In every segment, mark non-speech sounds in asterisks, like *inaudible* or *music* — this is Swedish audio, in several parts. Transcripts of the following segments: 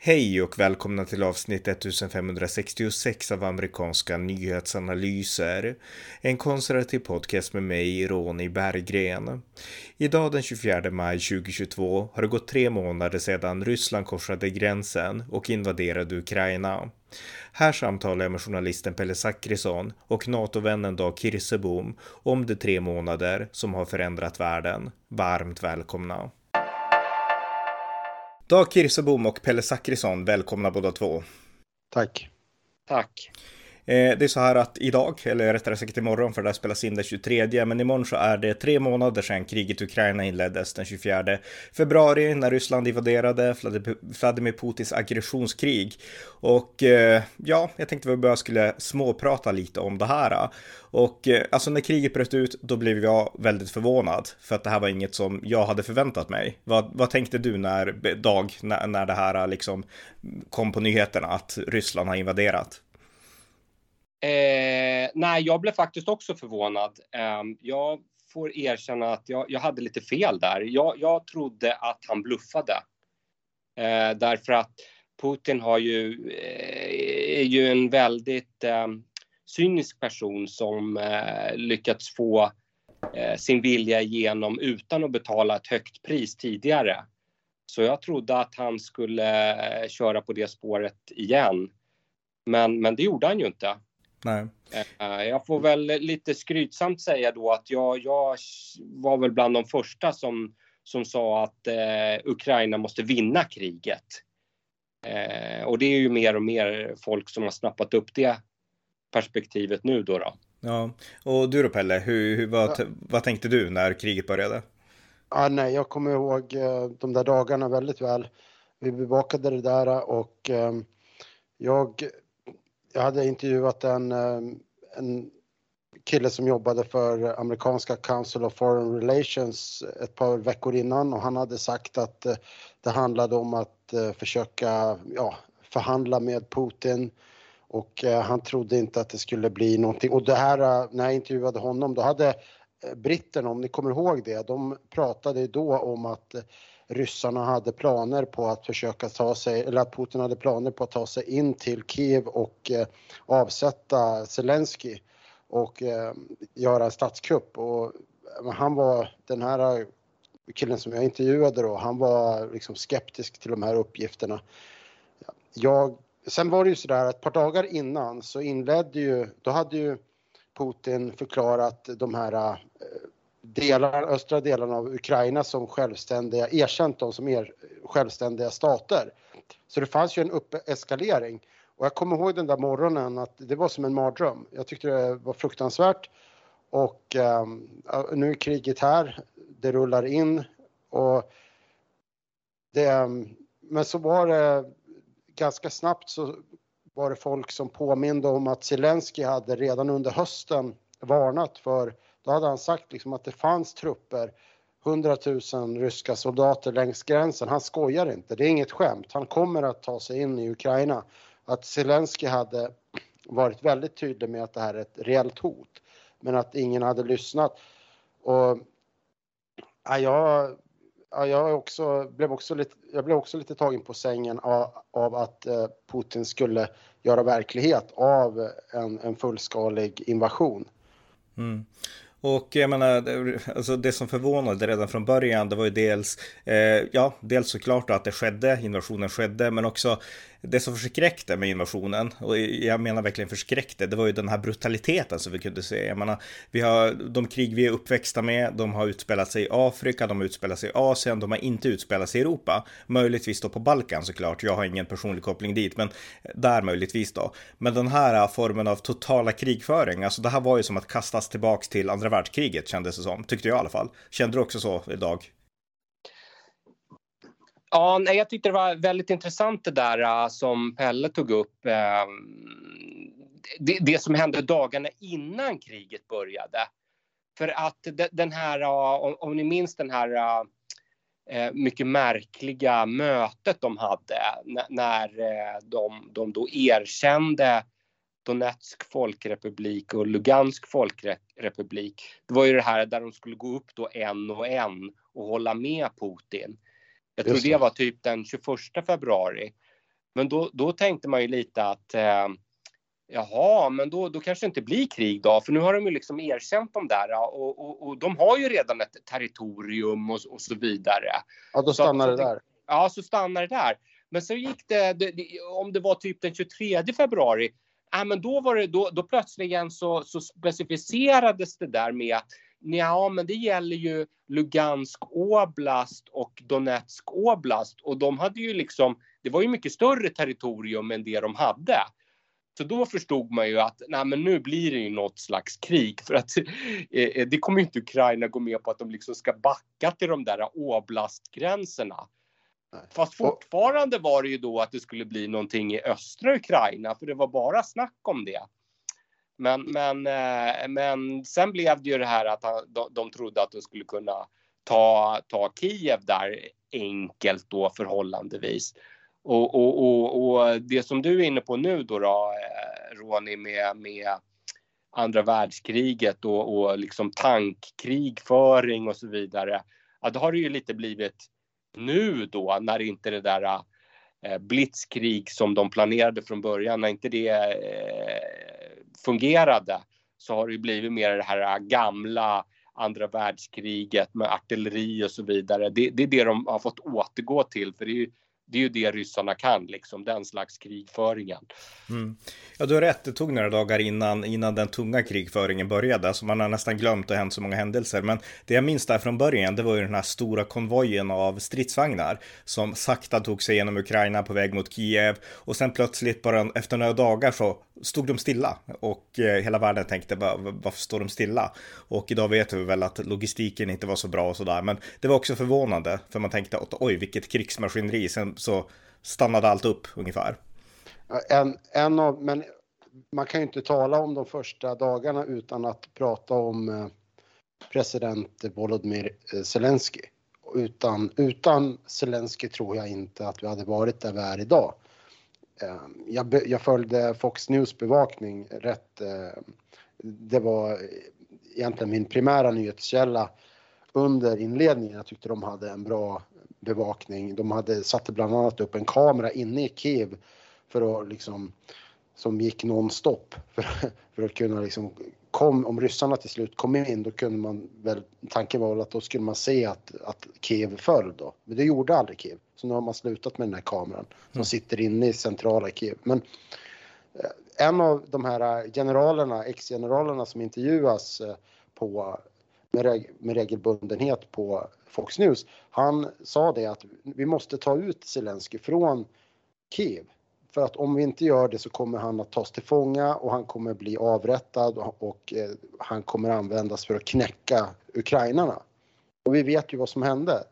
Hej och välkomna till avsnitt 1566 av amerikanska nyhetsanalyser. En konservativ podcast med mig, Ronny Berggren. Idag den 24 maj 2022 har det gått tre månader sedan Ryssland korsade gränsen och invaderade Ukraina. Här samtalar jag med journalisten Pelle Zackrisson och NATO-vännen Dag Kirsebom om de tre månader som har förändrat världen. Varmt välkomna! Dag Kirsebom och Pelle Zackrisson, välkomna båda två. Tack. Tack. Eh, det är så här att idag, eller rättare sagt imorgon, för det här spelas in den 23, men imorgon så är det tre månader sedan kriget i Ukraina inleddes den 24 februari när Ryssland invaderade Vladimir Putins aggressionskrig. Och eh, ja, jag tänkte att vi bara skulle småprata lite om det här. Och eh, alltså när kriget bröt ut, då blev jag väldigt förvånad för att det här var inget som jag hade förväntat mig. Vad, vad tänkte du när, Dag, när, när det här liksom kom på nyheterna att Ryssland har invaderat? Eh, nej, jag blev faktiskt också förvånad. Eh, jag får erkänna att jag, jag hade lite fel där. Jag, jag trodde att han bluffade. Eh, därför att Putin har ju, eh, är ju en väldigt ehm, cynisk person som eh, lyckats få eh, sin vilja igenom utan att betala ett högt pris tidigare. Så jag trodde att han skulle eh, köra på det spåret igen. Men, men det gjorde han ju inte. Nej. Eh, jag får väl lite skrytsamt säga då att jag, jag var väl bland de första som, som sa att eh, Ukraina måste vinna kriget. Eh, och det är ju mer och mer folk som har snappat upp det perspektivet nu då. då. Ja, och du då Pelle, hur, hur, vad, ja. vad tänkte du när kriget började? Ja, nej, jag kommer ihåg eh, de där dagarna väldigt väl. Vi bevakade det där och eh, jag jag hade intervjuat en, eh, en kille som jobbade för amerikanska Council of Foreign Relations ett par veckor innan och han hade sagt att eh, det handlade om att eh, försöka ja, förhandla med Putin och han trodde inte att det skulle bli någonting. Och det här, när jag intervjuade honom, då hade britterna, om ni kommer ihåg det, de pratade då om att ryssarna hade planer på att försöka ta sig, eller att Putin hade planer på att ta sig in till Kiev och eh, avsätta Zelensky och eh, göra en statskupp. Och eh, han var, den här killen som jag intervjuade då, han var liksom skeptisk till de här uppgifterna. Jag, sen var det ju sådär att ett par dagar innan så inledde ju, då hade ju Putin förklarat de här eh, delar, östra delarna av Ukraina som självständiga, erkänt dem som er, självständiga stater. Så det fanns ju en uppeskalering. Och jag kommer ihåg den där morgonen att det var som en mardröm. Jag tyckte det var fruktansvärt. Och um, nu är kriget här, det rullar in och det, ehm, men så var det ganska snabbt så var det folk som påminde om att Zelensky hade redan under hösten varnat för då hade han sagt liksom att det fanns trupper, 100 000 ryska soldater längs gränsen. Han skojar inte, det är inget skämt. Han kommer att ta sig in i Ukraina. Att Zelensky hade varit väldigt tydlig med att det här är ett reellt hot, men att ingen hade lyssnat. Och ja, jag, ja, jag, också, blev också lite, jag blev också lite tagen på sängen av, av att eh, Putin skulle göra verklighet av en, en fullskalig invasion. Mm. Och jag menar, alltså det som förvånade redan från början, det var ju dels, eh, ja, dels såklart att det skedde, invasionen skedde, men också det som förskräckte med invasionen, och jag menar verkligen förskräckte, det var ju den här brutaliteten som vi kunde se. Jag menar, vi har de krig vi är uppväxta med, de har utspelat sig i Afrika, de har utspelat sig i Asien, de har inte utspelat sig i Europa. Möjligtvis då på Balkan såklart, jag har ingen personlig koppling dit, men där möjligtvis då. Men den här äh, formen av totala krigföring, alltså det här var ju som att kastas tillbaks till andra världskriget kändes det som, tyckte jag i alla fall. Kände du också så idag? Ja, nej, jag tyckte det var väldigt intressant det där äh, som Pelle tog upp. Ehm, det, det, som hände dagarna innan kriget började. För att den här, äh, om, om, ni minns den här äh, mycket märkliga mötet de hade när de, de då erkände Donetsk folkrepublik och Lugansk folkrepublik. Det var ju det här där de skulle gå upp då en och en och hålla med Putin. Jag tror det var typ den 21 februari. Men då, då tänkte man ju lite att eh, Jaha, men då, då kanske det inte blir krig då, för nu har de ju liksom erkänt de där och, och, och de har ju redan ett territorium och, och så vidare. Ja, då stannar så, det där. Ja, så stannar det där. Men så gick det, det, det, om det var typ den 23 februari, ja, men då var det, då, då plötsligen så, så specificerades det där med att Ja, men det gäller ju Lugansk oblast och Donetsk oblast och de hade ju liksom, det var ju mycket större territorium än det de hade. Så då förstod man ju att nej, men nu blir det ju något slags krig för att eh, det kommer inte Ukraina gå med på att de liksom ska backa till de där oblastgränserna. Fast fortfarande var det ju då att det skulle bli någonting i östra Ukraina för det var bara snack om det. Men, men, eh, men sen blev det ju det här att de, de trodde att de skulle kunna ta, ta Kiev där enkelt då förhållandevis. Och, och, och, och, det som du är inne på nu då, då Ronny, med, med andra världskriget och, och liksom tankkrigföring och så vidare. Ja, det har det ju lite blivit nu då när inte det där eh, blitzkrig som de planerade från början, när inte det eh, fungerade så har det ju blivit mer det här gamla andra världskriget med artilleri och så vidare. Det, det är det de har fått återgå till för det är ju det är ju det ryssarna kan, liksom den slags krigföringen. Mm. Ja, du har rätt. Det tog några dagar innan, innan den tunga krigföringen började, så man har nästan glömt att det hänt så många händelser. Men det jag minns där från början, det var ju den här stora konvojen av stridsvagnar som sakta tog sig genom Ukraina på väg mot Kiev och sen plötsligt bara efter några dagar så stod de stilla och eh, hela världen tänkte varför står de stilla? Och idag vet vi väl att logistiken inte var så bra och sådär, men det var också förvånande för man tänkte att oj, vilket krigsmaskineri. Sen så stannade allt upp ungefär. En, en av, men man kan ju inte tala om de första dagarna utan att prata om eh, president Volodymyr eh, Zelensky. Utan, utan Zelensky tror jag inte att vi hade varit där vi är idag. Ehm, jag, jag följde Fox News bevakning rätt. Eh, det var egentligen min primära nyhetskälla under inledningen. Jag tyckte de hade en bra bevakning. De hade satte bland annat upp en kamera inne i Kiev för att liksom som gick nonstop *laughs* för, för att kunna liksom kom, om ryssarna till slut kom in då kunde man väl, tanken var att då skulle man se att, att Kiev föll då. Men det gjorde aldrig Kiev. Så nu har man slutat med den här kameran som mm. sitter inne i centrala Kiev. Men eh, en av de här generalerna, ex-generalerna som intervjuas eh, på, med, reg, med regelbundenhet på Fox News, han sa det att vi måste ta ut Zelensky från Kiev för att om vi inte gör det så kommer han att tas till fånga och han kommer bli avrättad och eh, han kommer användas för att knäcka ukrainarna. Och vi vet ju vad som hände.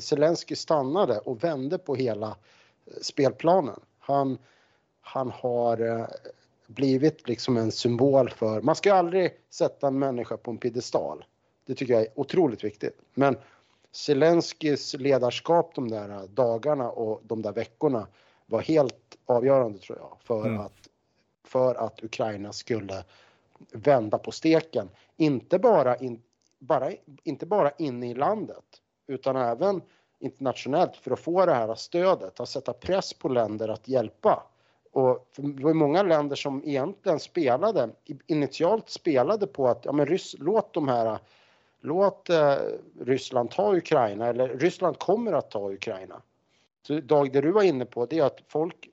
Zelensky stannade och vände på hela eh, spelplanen. Han, han har eh, blivit liksom en symbol för, man ska aldrig sätta en människa på en piedestal. Det tycker jag är otroligt viktigt. Men Zelenskys ledarskap de där dagarna och de där veckorna var helt avgörande tror jag för, mm. att, för att Ukraina skulle vända på steken. Inte bara, in, bara, inte bara inne i landet utan även internationellt för att få det här stödet, att sätta press på länder att hjälpa. Och det var många länder som egentligen spelade, initialt spelade på att ja, men Ryss, låt de här låt eh, Ryssland ta Ukraina eller Ryssland kommer att ta Ukraina. Så Dag, det du var inne på det är att folk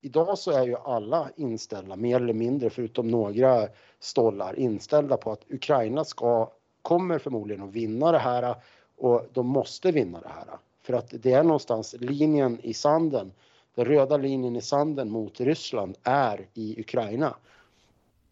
Idag så är ju alla inställda, mer eller mindre, förutom några stollar, inställda på att Ukraina ska, kommer förmodligen att vinna det här och de måste vinna det här. För att det är någonstans linjen i sanden, den röda linjen i sanden mot Ryssland är i Ukraina.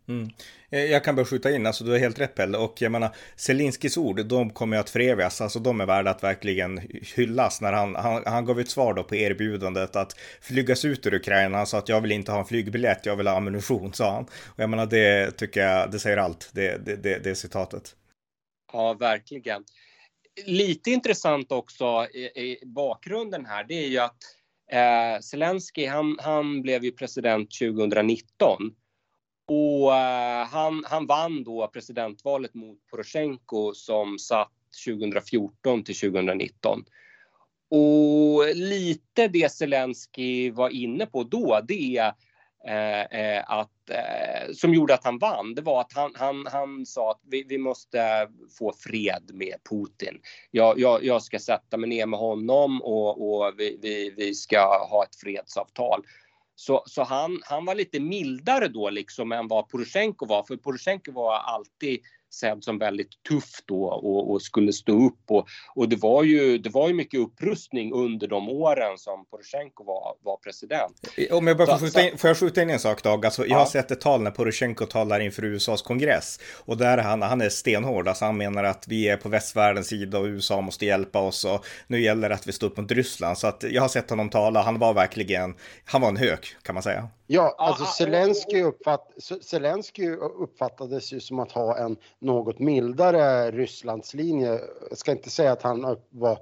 Mm. Eh, jag kan bara skjuta in, alltså du har helt rätt Pelle, och jag menar Zelinskis ord, de kommer att förevigas, alltså de är värda att verkligen hyllas när han, han, han gav ett svar då på erbjudandet att flygas ut ur Ukraina, han sa att jag vill inte ha en flygbiljett, jag vill ha ammunition, sa han. Och jag menar det tycker jag, det säger allt, det, det, det, det citatet. Ja, verkligen. Lite intressant också i, i bakgrunden här, det är ju att eh, Zelensky, han, han blev ju president 2019 och eh, han, han vann då presidentvalet mot Poroshenko som satt 2014 till 2019. och lite det Zelensky var inne på då, det är eh, eh, att, eh, som gjorde att han vann, det var att han, han, han sa att vi, vi måste få fred med Putin. Jag, jag, jag ska sätta mig ner med honom och, och vi, vi, vi ska ha ett fredsavtal. Så, så han, han var lite mildare då liksom än vad Poroshenko var, för Poroshenko var alltid sedd som väldigt tuff då och, och, skulle stå upp. Och, och det, var ju, det var ju mycket upprustning under de åren som Poroshenko var, var president. Om jag bara får, skjuta in, får jag skjuta in en sak Dag? Alltså, jag ja. har sett ett tal när Poroshenko talar inför USAs kongress och där är han, han är stenhård. Alltså, han menar att vi är på västvärldens sida och USA måste hjälpa oss och nu gäller det att vi står upp mot Ryssland. Så att jag har sett honom tala. Han var verkligen, han var en hök kan man säga. Ja, alltså Zelensky, uppfatt, Zelensky uppfattades ju som att ha en något mildare Rysslandslinje. Jag ska inte säga att han var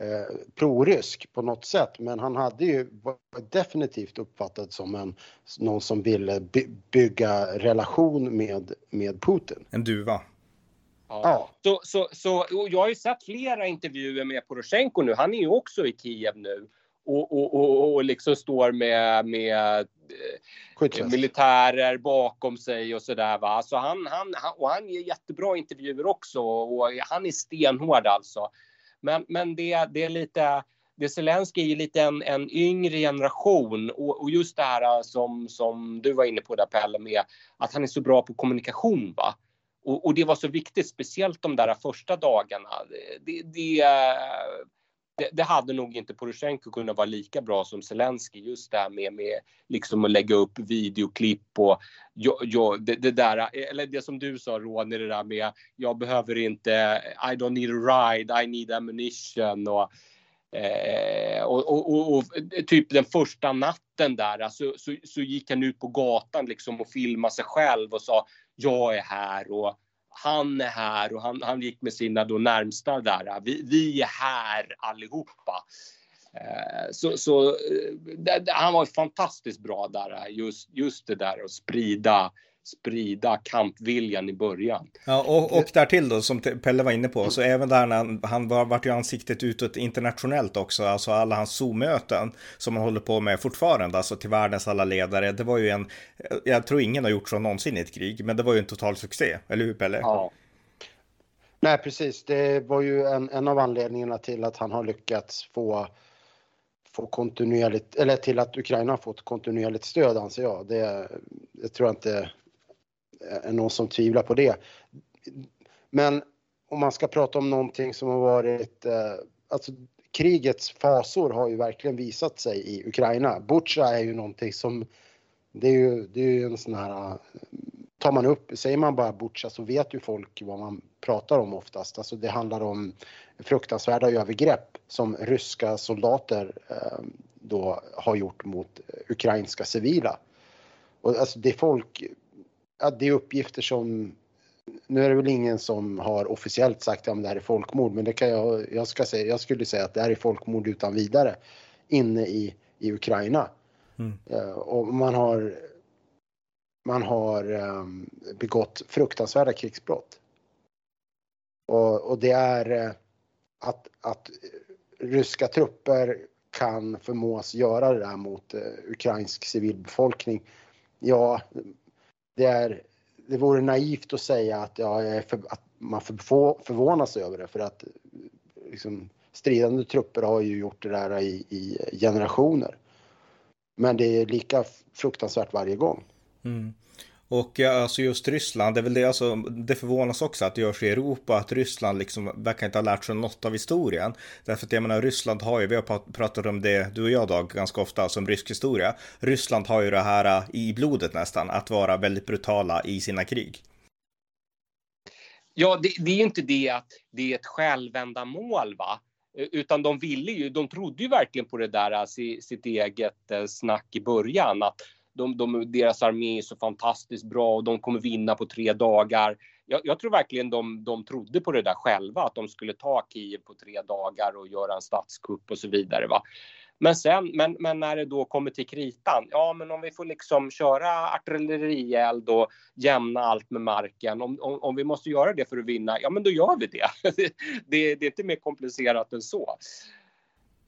eh, prorysk på något sätt, men han hade ju definitivt uppfattats som en, någon som ville by, bygga relation med, med Putin. En duva. Ja. ja. Så, så, så, jag har ju sett flera intervjuer med Poroshenko nu. Han är ju också i Kiev nu och, och, och, och liksom står med, med eh, militärer bakom sig och sådär. Va? Så han, han, han, och han ger jättebra intervjuer också och han är stenhård alltså. Men, men det, det är lite det Zelenskyj är ju lite en, en yngre generation och, och, just det här som, som du var inne på där Pelle med att han är så bra på kommunikation. Va? Och, och det var så viktigt, speciellt de där första dagarna. Det, det, det, det, hade nog inte Poroshenko kunnat vara lika bra som Zelensky. Just det här med, med liksom att lägga upp videoklipp och jo, jo, det, det, där, eller det som du sa Ronny, det där med jag behöver inte, I don't need a ride, I need ammunition och, eh, och, och, och, och, typ den första natten där alltså, så, så gick han ut på gatan liksom och filmade sig själv och sa jag är här och han är här och han, han gick med sina då närmsta där. Vi, vi är här allihopa. Eh, så, så eh, det, han var fantastiskt bra där, just, just det där att sprida sprida kampviljan i början. Ja, och, och därtill då, som Pelle var inne på, så även där när han, han var, vart ju ansiktet utåt internationellt också, alltså alla hans Zoom-möten som han håller på med fortfarande, alltså till världens alla ledare. Det var ju en, jag tror ingen har gjort så någonsin i ett krig, men det var ju en total succé, eller hur Pelle? Ja. Nej, precis. Det var ju en, en av anledningarna till att han har lyckats få få kontinuerligt, eller till att Ukraina har fått kontinuerligt stöd anser jag. Det, det tror jag inte Eh, är någon som tvivlar på det. Men om man ska prata om någonting som har varit, eh, alltså krigets fasor har ju verkligen visat sig i Ukraina. Butja är ju någonting som, det är ju, det är ju en sån här, eh, tar man upp, säger man bara Butja så vet ju folk vad man pratar om oftast. Alltså det handlar om fruktansvärda övergrepp som ryska soldater eh, då har gjort mot eh, ukrainska civila. Och alltså det folk ja, det är uppgifter som nu är det väl ingen som har officiellt sagt att ja, det här är folkmord, men det kan jag, jag, ska säga, jag skulle säga att det här är folkmord utan vidare inne i, i Ukraina. Mm. Uh, och man har, man har um, begått fruktansvärda krigsbrott. Och, och det är uh, att, att ryska trupper kan förmås göra det där mot uh, ukrainsk civilbefolkning. Ja, det, är, det vore naivt att säga att, ja, för, att man för, förvånas över det för att liksom, stridande trupper har ju gjort det där i, i generationer. Men det är lika fruktansvärt varje gång. Mm. Och eh, alltså just Ryssland, det är väl det, alltså, det förvånas också att det görs i Europa, att Ryssland liksom verkar inte ha lärt sig något av historien. Därför att jag menar, Ryssland har ju, vi har pratat om det, du och jag Dag, ganska ofta alltså, som rysk historia. Ryssland har ju det här eh, i blodet nästan, att vara väldigt brutala i sina krig. Ja, det, det är ju inte det att det är ett självändamål, va? Utan de ville ju, de trodde ju verkligen på det där, eh, sitt eget snack i början, att de, de, deras armé är så fantastiskt bra och de kommer vinna på tre dagar. Jag, jag, tror verkligen de, de trodde på det där själva, att de skulle ta Kiev på tre dagar och göra en statskupp och så vidare. Va? Men sen, men, men när det då kommer till kritan, ja men om vi får liksom köra artillerield och jämna allt med marken, om, om, om vi måste göra det för att vinna, ja men då gör vi det. det, *laughs* det, det är inte mer komplicerat än så.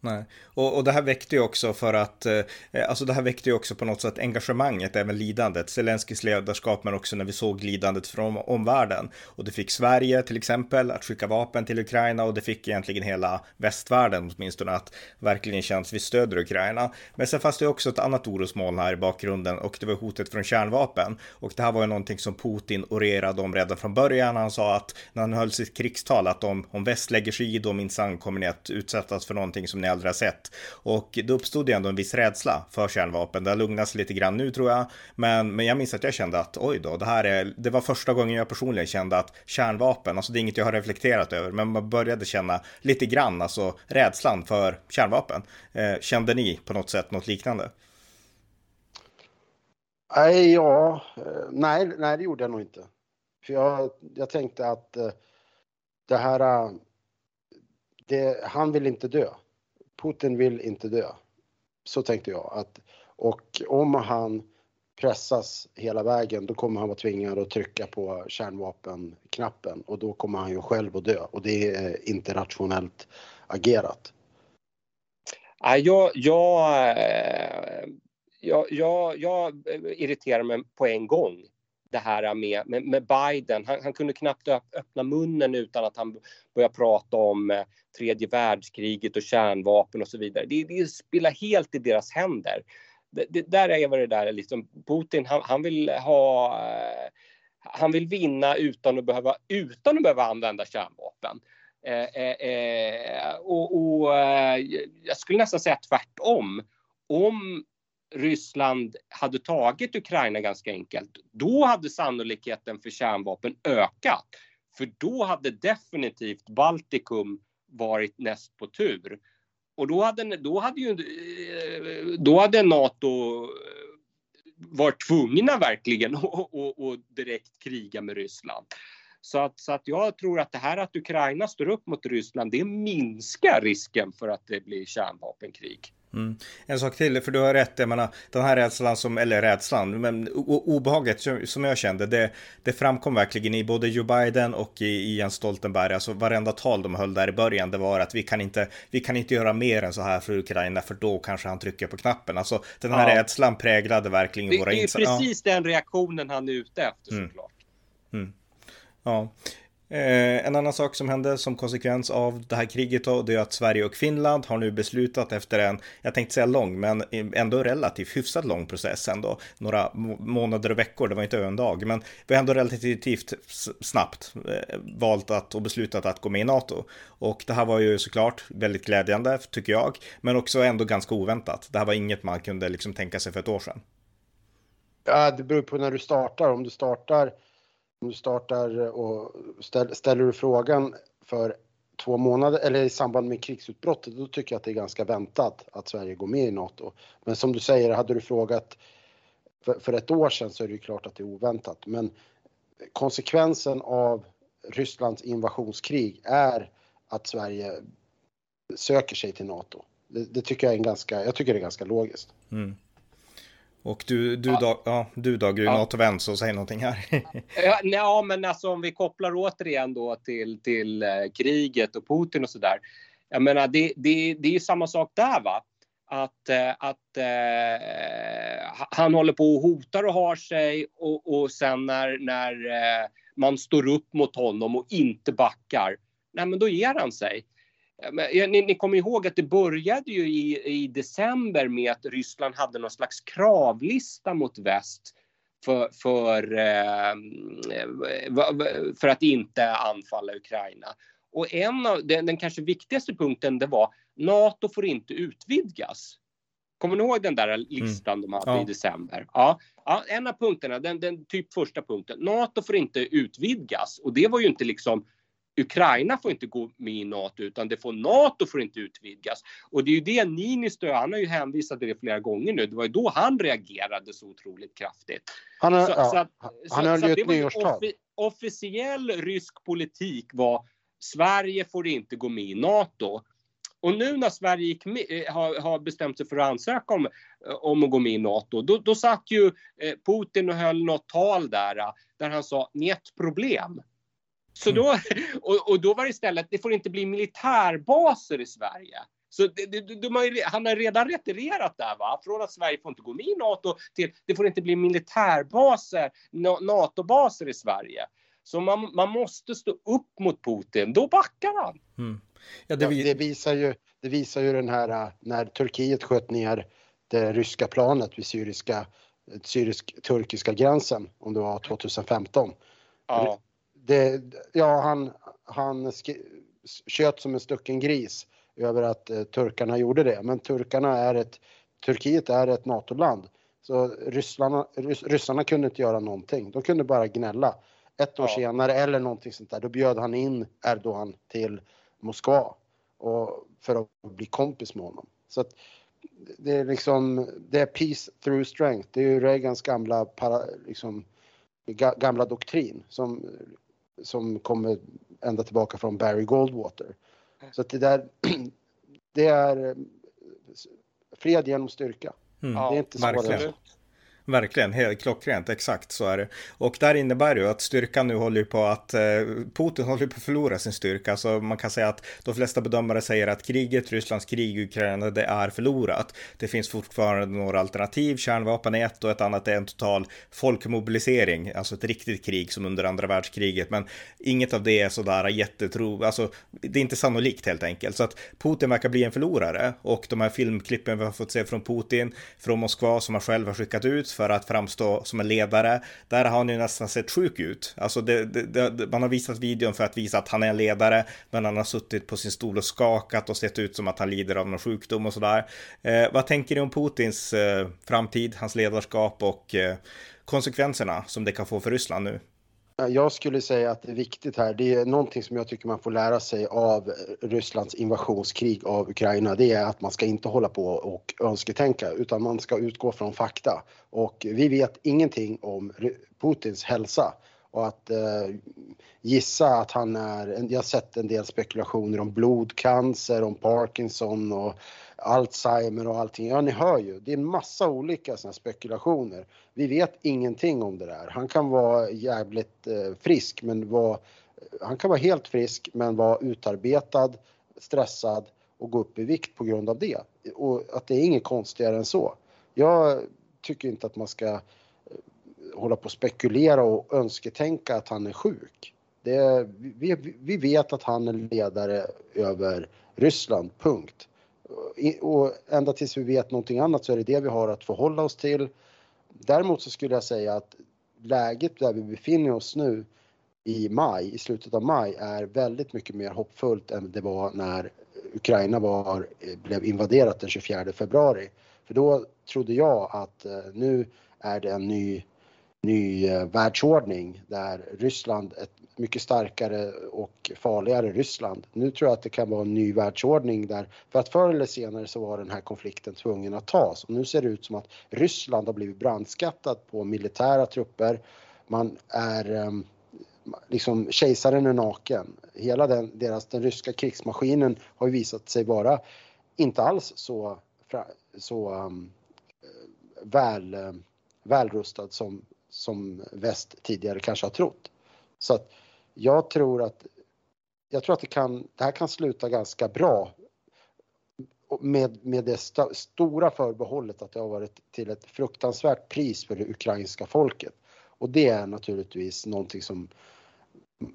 Nej, och, och det här väckte ju också för att, eh, alltså det här väckte ju också på något sätt engagemanget, även lidandet, Zelenskis ledarskap, men också när vi såg lidandet från omvärlden. Och det fick Sverige till exempel att skicka vapen till Ukraina och det fick egentligen hela västvärlden åtminstone att verkligen känna att vi stöder Ukraina. Men sen fanns det också ett annat orosmoln här i bakgrunden och det var hotet från kärnvapen. Och det här var ju någonting som Putin orerade om redan från början. Han sa att när han höll sitt krigstal att om, om väst lägger sig i då minsann kommer ni att utsättas för någonting som ni aldrig har sett. Och det uppstod ju ändå en viss rädsla för kärnvapen. Det har lugnat sig lite grann nu tror jag. Men, men jag minns att jag kände att oj då, det här är, det var första gången jag personligen kände att kärnvapen, alltså det är inget jag har reflekterat över, men man började känna lite grann, alltså rädslan för kärnvapen. Eh, kände ni på något sätt något liknande? Nej, ja, eh, nej, nej, det gjorde jag nog inte. För jag, jag tänkte att eh, det här, det, han vill inte dö. Putin vill inte dö. Så tänkte jag. Att, och om han pressas hela vägen då kommer han vara tvingad att trycka på kärnvapenknappen och då kommer han ju själv att dö och det är inte rationellt agerat. Jag, jag, eh, jag, jag, jag irriterar mig på en gång det här med, med, med Biden. Han, han, kunde knappt öppna munnen utan att han började prata om eh, tredje världskriget och kärnvapen och så vidare. Det, det spelar helt i deras händer. Det, det där är vad det där liksom. Putin, han, han vill ha eh, han vill vinna utan att behöva, utan att behöva använda kärnvapen. Eh, eh, eh och, och eh, jag skulle nästan säga tvärtom. Om Ryssland hade tagit Ukraina ganska enkelt, då hade sannolikheten för kärnvapen ökat. För då hade definitivt Baltikum varit näst på tur. Och då hade, då hade ju eh, då hade Nato eh, varit tvungna verkligen *laughs* att direkt kriga med Ryssland. Så att, så att jag tror att det här att Ukraina står upp mot Ryssland, det minskar risken för att det blir kärnvapenkrig. Mm. En sak till, för du har rätt, jag menar, den här rädslan som, eller rädslan, men obehaget som jag kände, det, det framkom verkligen i både Joe Biden och i, i Jens Stoltenberg, alltså varenda tal de höll där i början, det var att vi kan inte, vi kan inte göra mer än så här för Ukraina, för då kanske han trycker på knappen. Alltså den här ja. rädslan präglade verkligen det, våra insatser. Det är precis ja. den reaktionen han är ute efter mm. såklart. Mm. Ja, Eh, en annan sak som hände som konsekvens av det här kriget då, det är att Sverige och Finland har nu beslutat efter en, jag tänkte säga lång, men ändå relativt hyfsat lång process ändå, några månader och veckor, det var inte en dag, men vi har ändå relativt snabbt eh, valt att och beslutat att gå med i NATO. Och det här var ju såklart väldigt glädjande, tycker jag, men också ändå ganska oväntat. Det här var inget man kunde liksom tänka sig för ett år sedan. Ja, det beror på när du startar. Om du startar du startar och ställer du frågan för två månader eller i samband med krigsutbrottet, då tycker jag att det är ganska väntat att Sverige går med i NATO. Men som du säger, hade du frågat för, för ett år sedan så är det ju klart att det är oväntat. Men konsekvensen av Rysslands invasionskrig är att Sverige söker sig till NATO. Det, det tycker jag är ganska, jag tycker det är ganska logiskt. Mm. Och du, du, ja. Dag, ja, du Dag, du är ja. NATO-vän, så säg någonting här. *laughs* ja, ja, men alltså om vi kopplar återigen då till, till eh, kriget och Putin och sådär. Jag menar, det, det, det är ju samma sak där va. Att, eh, att eh, han håller på och hotar och har sig och, och sen när, när eh, man står upp mot honom och inte backar, nej men då ger han sig. Ni, ni kommer ihåg att det började ju i, i december med att Ryssland hade någon slags kravlista mot väst för, för, eh, för att inte anfalla Ukraina. Och en av den, den kanske viktigaste punkten det var NATO får inte utvidgas. Kommer ni ihåg den där listan mm. de hade ja. i december? Ja. ja, en av punkterna, den, den typ första punkten, NATO får inte utvidgas och det var ju inte liksom Ukraina får inte gå med i NATO utan det får NATO får inte utvidgas. Och det är ju det Niinistö, han har ju hänvisat till det flera gånger nu. Det var ju då han reagerade så otroligt kraftigt. Han, har, så, ja, så att, han höll ju ett nyårstal. Offi, officiell rysk politik var Sverige får inte gå med i NATO. Och nu när Sverige med, eh, har, har, bestämt sig för att ansöka om, eh, om att gå med i NATO, då, då satt ju eh, Putin och höll något tal där, där han sa, ett problem. Så mm. då, och, och, då var det istället, det får inte bli militärbaser i Sverige. Så det, det, de har, han har redan retirerat där, va? från att Sverige får inte gå med i NATO till det får inte bli militärbaser, NATO-baser i Sverige. Så man, man måste stå upp mot Putin, då backar han. Mm. Ja, det, det, visar ju, det visar ju den här när Turkiet sköt ner det ryska planet vid syriska, syrisk-turkiska gränsen, om det var 2015. Ja. Det, ja, han, han kött som en stucken gris över att eh, turkarna gjorde det. Men turkarna är ett, Turkiet är ett NATO-land. Så ryssarna, rys, ryssarna kunde inte göra någonting. De kunde bara gnälla. Ett år ja. senare eller någonting sånt där, då bjöd han in Erdogan till Moskva och, för att bli kompis med honom. Så att det är liksom, det är peace through strength. Det är ju Reagans gamla, para, liksom, gamla doktrin som, som kommer ända tillbaka från Barry Goldwater. Så att det där, *clears throat* det är eh, fred genom styrka. Mm. Det är inte svårare. Verkligen, helt klockrent, exakt så är det. Och där innebär det ju att styrkan nu håller på att, eh, Putin håller på att förlora sin styrka. Så man kan säga att de flesta bedömare säger att kriget, Rysslands krig i Ukraina, det är förlorat. Det finns fortfarande några alternativ, kärnvapen är ett och ett annat är en total folkmobilisering, alltså ett riktigt krig som under andra världskriget. Men inget av det är sådär jättetro, alltså det är inte sannolikt helt enkelt. Så att Putin verkar bli en förlorare och de här filmklippen vi har fått se från Putin, från Moskva som han själv har skickat ut för att framstå som en ledare. Där har han ju nästan sett sjuk ut. Alltså det, det, det, man har visat videon för att visa att han är en ledare, men han har suttit på sin stol och skakat och sett ut som att han lider av någon sjukdom och sådär. Eh, vad tänker ni om Putins eh, framtid, hans ledarskap och eh, konsekvenserna som det kan få för Ryssland nu? Eh, jag skulle säga att det är viktigt här, det är någonting som jag tycker man får lära sig av Rysslands invasionskrig av Ukraina, det är att man ska inte hålla på och önsketänka utan man ska utgå från fakta. Och vi vet ingenting om Putins hälsa och att eh, gissa att han är, jag har sett en del spekulationer om blodcancer, om Parkinson och Alzheimer och allting. Ja, ni hör ju, det är en massa olika såna spekulationer. Vi vet ingenting om det där. Han kan vara jävligt eh, frisk, men var, han kan vara helt frisk men vara utarbetad, stressad och gå upp i vikt på grund av det. Och att det är inget konstigare än så. Jag tycker inte att man ska eh, hålla på och spekulera och önsketänka att han är sjuk. Det, vi, vi vet att han är ledare över Ryssland, punkt och ända tills vi vet någonting annat så är det det vi har att förhålla oss till. Däremot så skulle jag säga att läget där vi befinner oss nu i maj, i slutet av maj, är väldigt mycket mer hoppfullt än det var när Ukraina var, eh, blev invaderat den 24 februari. För då trodde jag att eh, nu är det en ny, ny eh, världsordning där Ryssland, ett mycket starkare och farligare Ryssland. Nu tror jag att det kan vara en ny världsordning där, för att förr eller senare så var den här konflikten tvungen att tas och nu ser det ut som att Ryssland har blivit brandskattat på militära trupper. Man är ehm, liksom kejsaren är naken. Hela den, deras, den ryska krigsmaskinen har ju visat sig vara inte alls så, så um, väl, eh, välrustad som, som väst tidigare kanske har trott. Så att jag tror att, jag tror att det, kan, det här kan sluta ganska bra med, med det st stora förbehållet att det har varit till ett fruktansvärt pris för det ukrainska folket. Och det är naturligtvis någonting som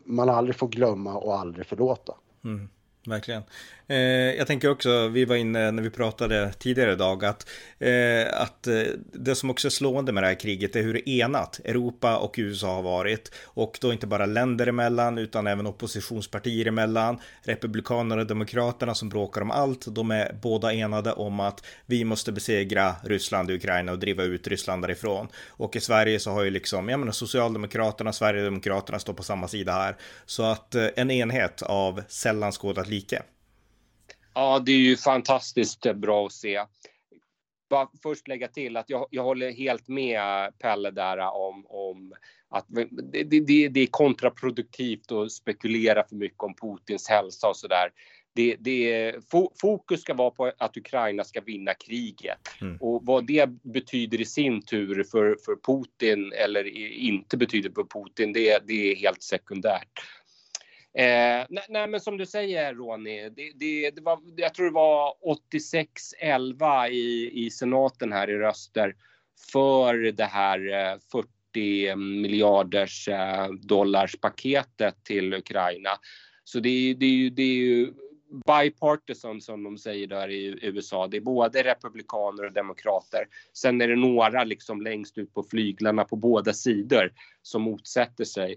man aldrig får glömma och aldrig förlåta. Mm verkligen. Eh, jag tänker också, vi var inne när vi pratade tidigare idag, att, eh, att eh, det som också är slående med det här kriget är hur enat Europa och USA har varit. Och då inte bara länder emellan, utan även oppositionspartier emellan. Republikanerna och Demokraterna som bråkar om allt, de är båda enade om att vi måste besegra Ryssland och Ukraina och driva ut Ryssland därifrån. Och i Sverige så har ju liksom, jag menar Socialdemokraterna, Sverigedemokraterna står på samma sida här. Så att eh, en enhet av sällan skådat like. Ja, det är ju fantastiskt bra att se. Bara först lägga till att jag, jag håller helt med Pelle där om, om att det, det, det är kontraproduktivt att spekulera för mycket om Putins hälsa och sådär. Det, det, fokus ska vara på att Ukraina ska vinna kriget. Mm. Och vad det betyder i sin tur för, för Putin eller inte betyder för Putin, det, det är helt sekundärt. Eh, nej, nej, men som du säger Ronny, det, det, det var, jag tror det var 86-11 i, i senaten här i röster för det här eh, 40 miljarders eh, dollars paketet till Ukraina. Så det, det, det är ju bipartisan som de säger där i USA. Det är både republikaner och demokrater. Sen är det några liksom längst ut på flyglarna på båda sidor som motsätter sig.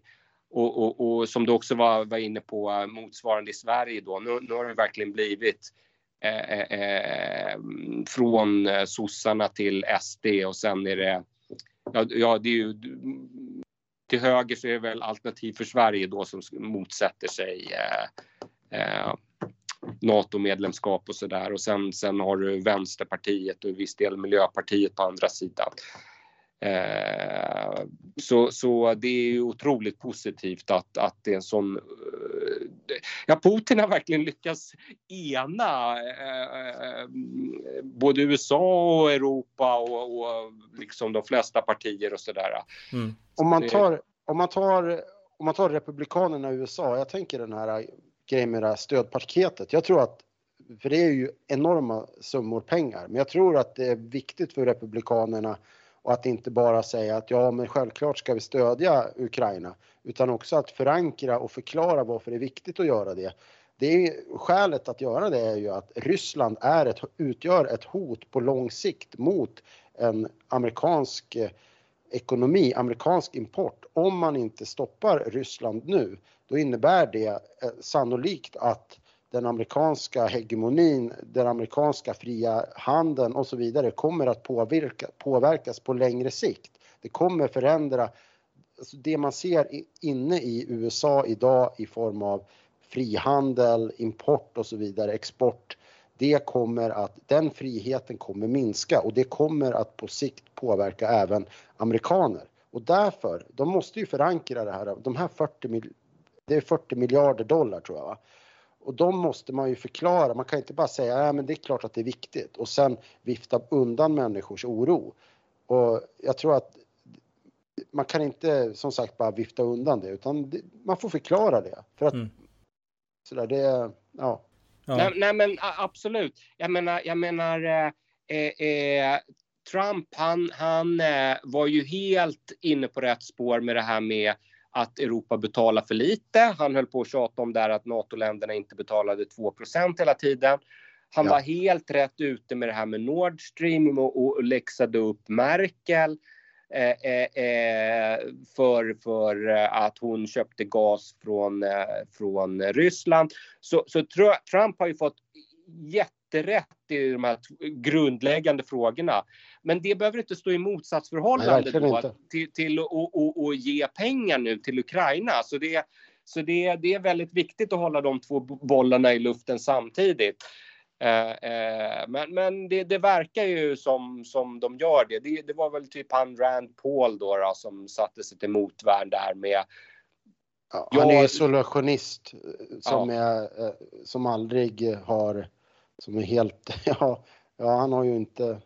Och, och, och som du också var, var inne på eh, motsvarande i Sverige då. Nu, nu har det verkligen blivit eh, eh, eh från eh, sossarna till SD och sen är det ja, ja, det är ju till höger så är det väl Alternativ för Sverige då som motsätter sig eh, eh, NATO-medlemskap och sådär. Och sen, sen har du Vänsterpartiet och viss del Miljöpartiet på andra sidan. Eh, så, så det är ju otroligt positivt att, att det är en sån... Eh, ja, Putin har verkligen lyckats ena eh, både USA och Europa och, och liksom de flesta partier och sådär. Mm. Om, man tar, om, man tar, om man tar Republikanerna i USA, jag tänker den här grejen med det här stödpaketet. Jag tror att, för det är ju enorma summor pengar, men jag tror att det är viktigt för Republikanerna och att inte bara säga att ja, men självklart ska vi stödja Ukraina, utan också att förankra och förklara varför det är viktigt att göra det. Det är, skälet att göra det är ju att Ryssland är ett, utgör ett hot på lång sikt mot en amerikansk eh, ekonomi, amerikansk import. Om man inte stoppar Ryssland nu, då innebär det eh, sannolikt att den amerikanska hegemonin, den amerikanska fria handeln och så vidare kommer att påverka, påverkas på längre sikt. Det kommer förändra alltså det man ser inne i USA idag i form av frihandel, import och så vidare, export. Det kommer att, den friheten kommer minska och det kommer att på sikt påverka även amerikaner. Och därför, de måste ju förankra det här, de här 40, det är 40 miljarder dollar tror jag va? Och de måste man ju förklara. Man kan inte bara säga ja, men det är klart att det är viktigt och sen vifta undan människors oro. Och jag tror att man kan inte som sagt bara vifta undan det utan det, man får förklara det. För att mm. sådär, det, ja. ja. Nej, nej, men absolut. Jag menar, jag menar eh, eh, Trump, han, han eh, var ju helt inne på rätt spår med det här med att Europa betalar för lite. Han höll på att tjata om där att NATO-länderna inte betalade 2% hela tiden. Han ja. var helt rätt ute med det här med Nord Stream och, och läxade upp Merkel eh, eh, eh för, för att hon köpte gas från, eh, från Ryssland. Så, så Trump har ju fått jätterätt i de här grundläggande frågorna. Men det behöver inte stå i motsatsförhållande Nej, då, till, till att ge pengar nu till Ukraina. Så, det, så det, det är väldigt viktigt att hålla de två bollarna i luften samtidigt. Eh, eh, men men det, det, verkar ju som, som de gör det. det. det. var väl typ han Rand Paul då, då som satte sig till motvärn där med Ja, han är isolationist eh, som, ja. är, eh, som aldrig har, som är helt, *laughs* ja, ja han har ju inte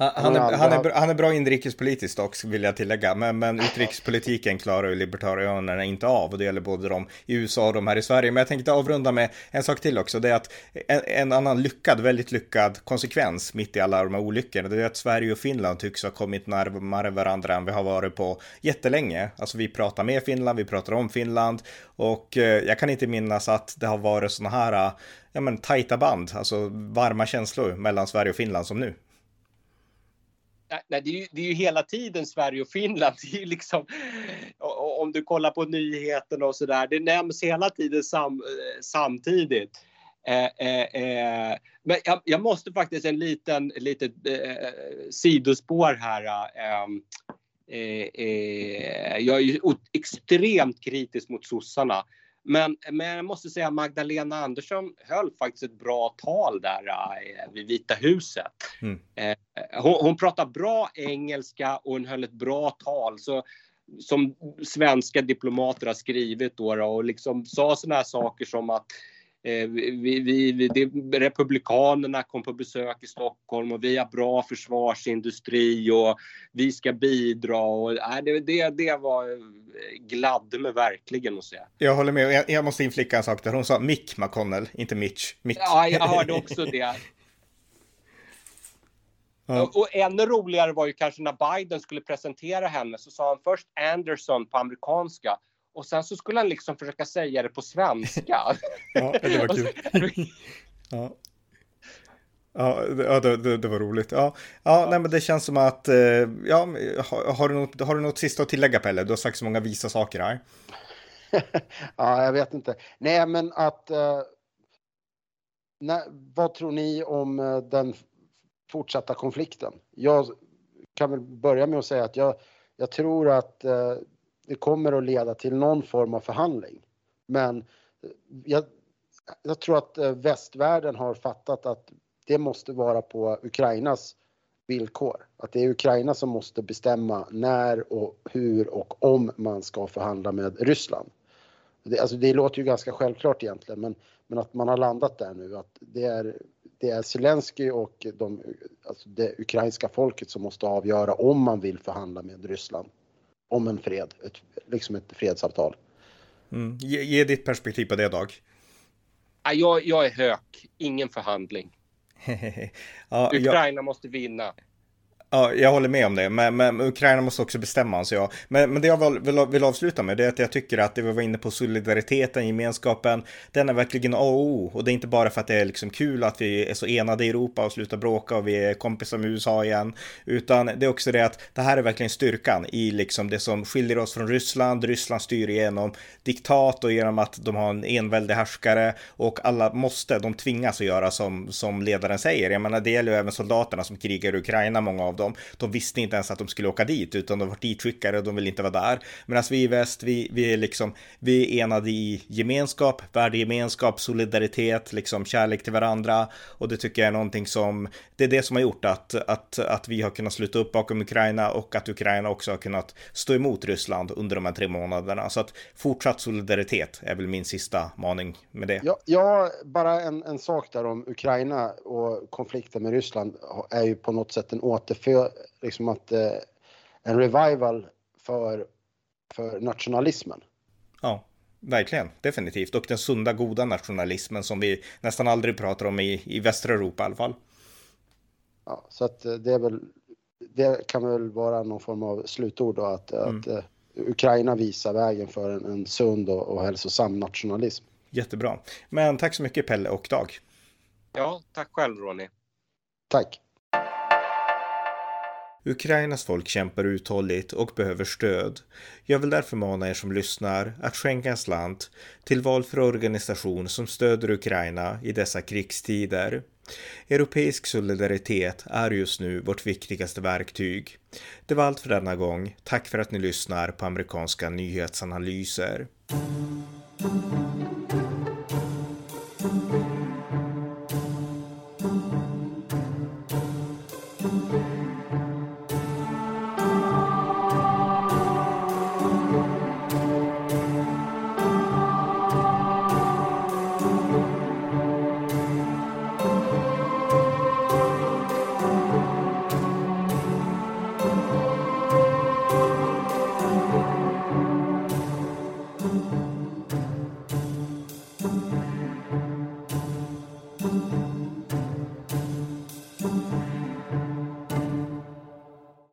han, han, är, han, är, han är bra inrikespolitiskt också vill jag tillägga, men, men utrikespolitiken klarar ju libertarianerna inte av och det gäller både de i USA och de här i Sverige. Men jag tänkte avrunda med en sak till också, det är att en, en annan lyckad, väldigt lyckad konsekvens mitt i alla de här olyckorna, det är att Sverige och Finland tycks ha kommit närmare varandra än vi har varit på jättelänge. Alltså vi pratar med Finland, vi pratar om Finland och eh, jag kan inte minnas att det har varit sådana här ja, men, tajta band, alltså varma känslor mellan Sverige och Finland som nu. Nej, det är, ju, det är ju hela tiden Sverige och Finland. Det är ju liksom, om du kollar på nyheterna och så där, det nämns hela tiden sam, eh, samtidigt. Eh, eh, eh, men jag, jag, måste faktiskt en liten litet eh, sidospår här. Eh, eh, eh, jag är ju extremt kritisk mot sossarna. Men, men jag måste säga Magdalena Andersson höll faktiskt ett bra tal där äh, vid Vita huset. Mm. Eh, hon, hon pratar bra engelska och hon höll ett bra tal. Så, som svenska diplomater har skrivit då, då och liksom sa sådana här saker som att Eh, vi, vi, vi, republikanerna kom på besök i Stockholm och vi har bra försvarsindustri och vi ska bidra. Och, äh, det, det, det var eh, gladde mig verkligen att se. Jag håller med. Jag, jag måste inflicka en sak där. Hon sa Mick McConnell, inte Mitch. Mick. Ja, jag *laughs* hörde också det. Ja. Och ännu roligare var ju kanske när Biden skulle presentera henne så sa han först Anderson på amerikanska och sen så skulle han liksom försöka säga det på svenska. *laughs* ja, det var *laughs* kul. *laughs* ja. Ja, det, det, det, var roligt. Ja, ja, Nej, men det känns som att, eh, ja, har, har, du något, har du något sista att tillägga Pelle? Du har sagt så många visa saker här. ja, jag vet inte. Nej, men att, uh, nej, vad tror ni om uh, den fortsatta konflikten? Jag kan väl börja med att säga att jag, jag tror att det kommer att leda till någon form av förhandling. Men eh, jag, jag tror att eh, västvärlden har fattat att det måste vara på Ukrainas villkor. Att det är Ukraina som måste bestämma när och hur och om man ska förhandla med Ryssland. Det, alltså det låter ju ganska självklart egentligen, men, men att man har landat där nu att det är, det är Zelensky och de, alltså det ukrainska folket som måste avgöra om man vill förhandla med Ryssland om en fred, ett, liksom ett fredsavtal. Mm. Ge, ge, ditt perspektiv på det, Dag. Jag, jag är hök, ingen förhandling. *laughs* ja, Ukraina jag... måste vinna. Ja, jag håller med om det, men, men Ukraina måste också bestämma, sig. Ja. Men, men det jag vill, vill, vill, avsluta med det är att jag tycker att det vi var inne på, solidariteten, gemenskapen, den är verkligen A och O. Och det är inte bara för att det är liksom kul att vi är så enade i Europa och slutar bråka och vi är kompisar med USA igen, utan det är också det att det här är verkligen styrkan i liksom det som skiljer oss från Ryssland. Ryssland styr genom diktat och genom att de har en enväldig härskare och alla måste, de tvingas att göra som, som ledaren säger. Jag menar, det gäller ju även soldaterna som krigar i Ukraina, många av dem. De visste inte ens att de skulle åka dit, utan de var ditskickade och de vill inte vara där. Medan alltså, vi i väst, vi, vi är liksom, vi är enade i gemenskap, värdegemenskap, solidaritet, liksom kärlek till varandra. Och det tycker jag är någonting som, det är det som har gjort att, att, att vi har kunnat sluta upp bakom Ukraina och att Ukraina också har kunnat stå emot Ryssland under de här tre månaderna. Så att fortsatt solidaritet är väl min sista maning med det. Ja, ja bara en, en sak där om Ukraina och konflikten med Ryssland är ju på något sätt en återfö liksom att eh, en revival för, för nationalismen. Ja, verkligen, definitivt. Och den sunda, goda nationalismen som vi nästan aldrig pratar om i, i västra Europa i alla fall. Ja, så att eh, det är väl, det kan väl vara någon form av slutord då att, mm. att uh, Ukraina visar vägen för en, en sund och, och hälsosam nationalism. Jättebra. Men tack så mycket Pelle och Dag. Ja, tack själv Ronny. Tack. Ukrainas folk kämpar uthålligt och behöver stöd. Jag vill därför mana er som lyssnar att skänka en slant till valfri organisation som stöder Ukraina i dessa krigstider. Europeisk solidaritet är just nu vårt viktigaste verktyg. Det var allt för denna gång. Tack för att ni lyssnar på amerikanska nyhetsanalyser.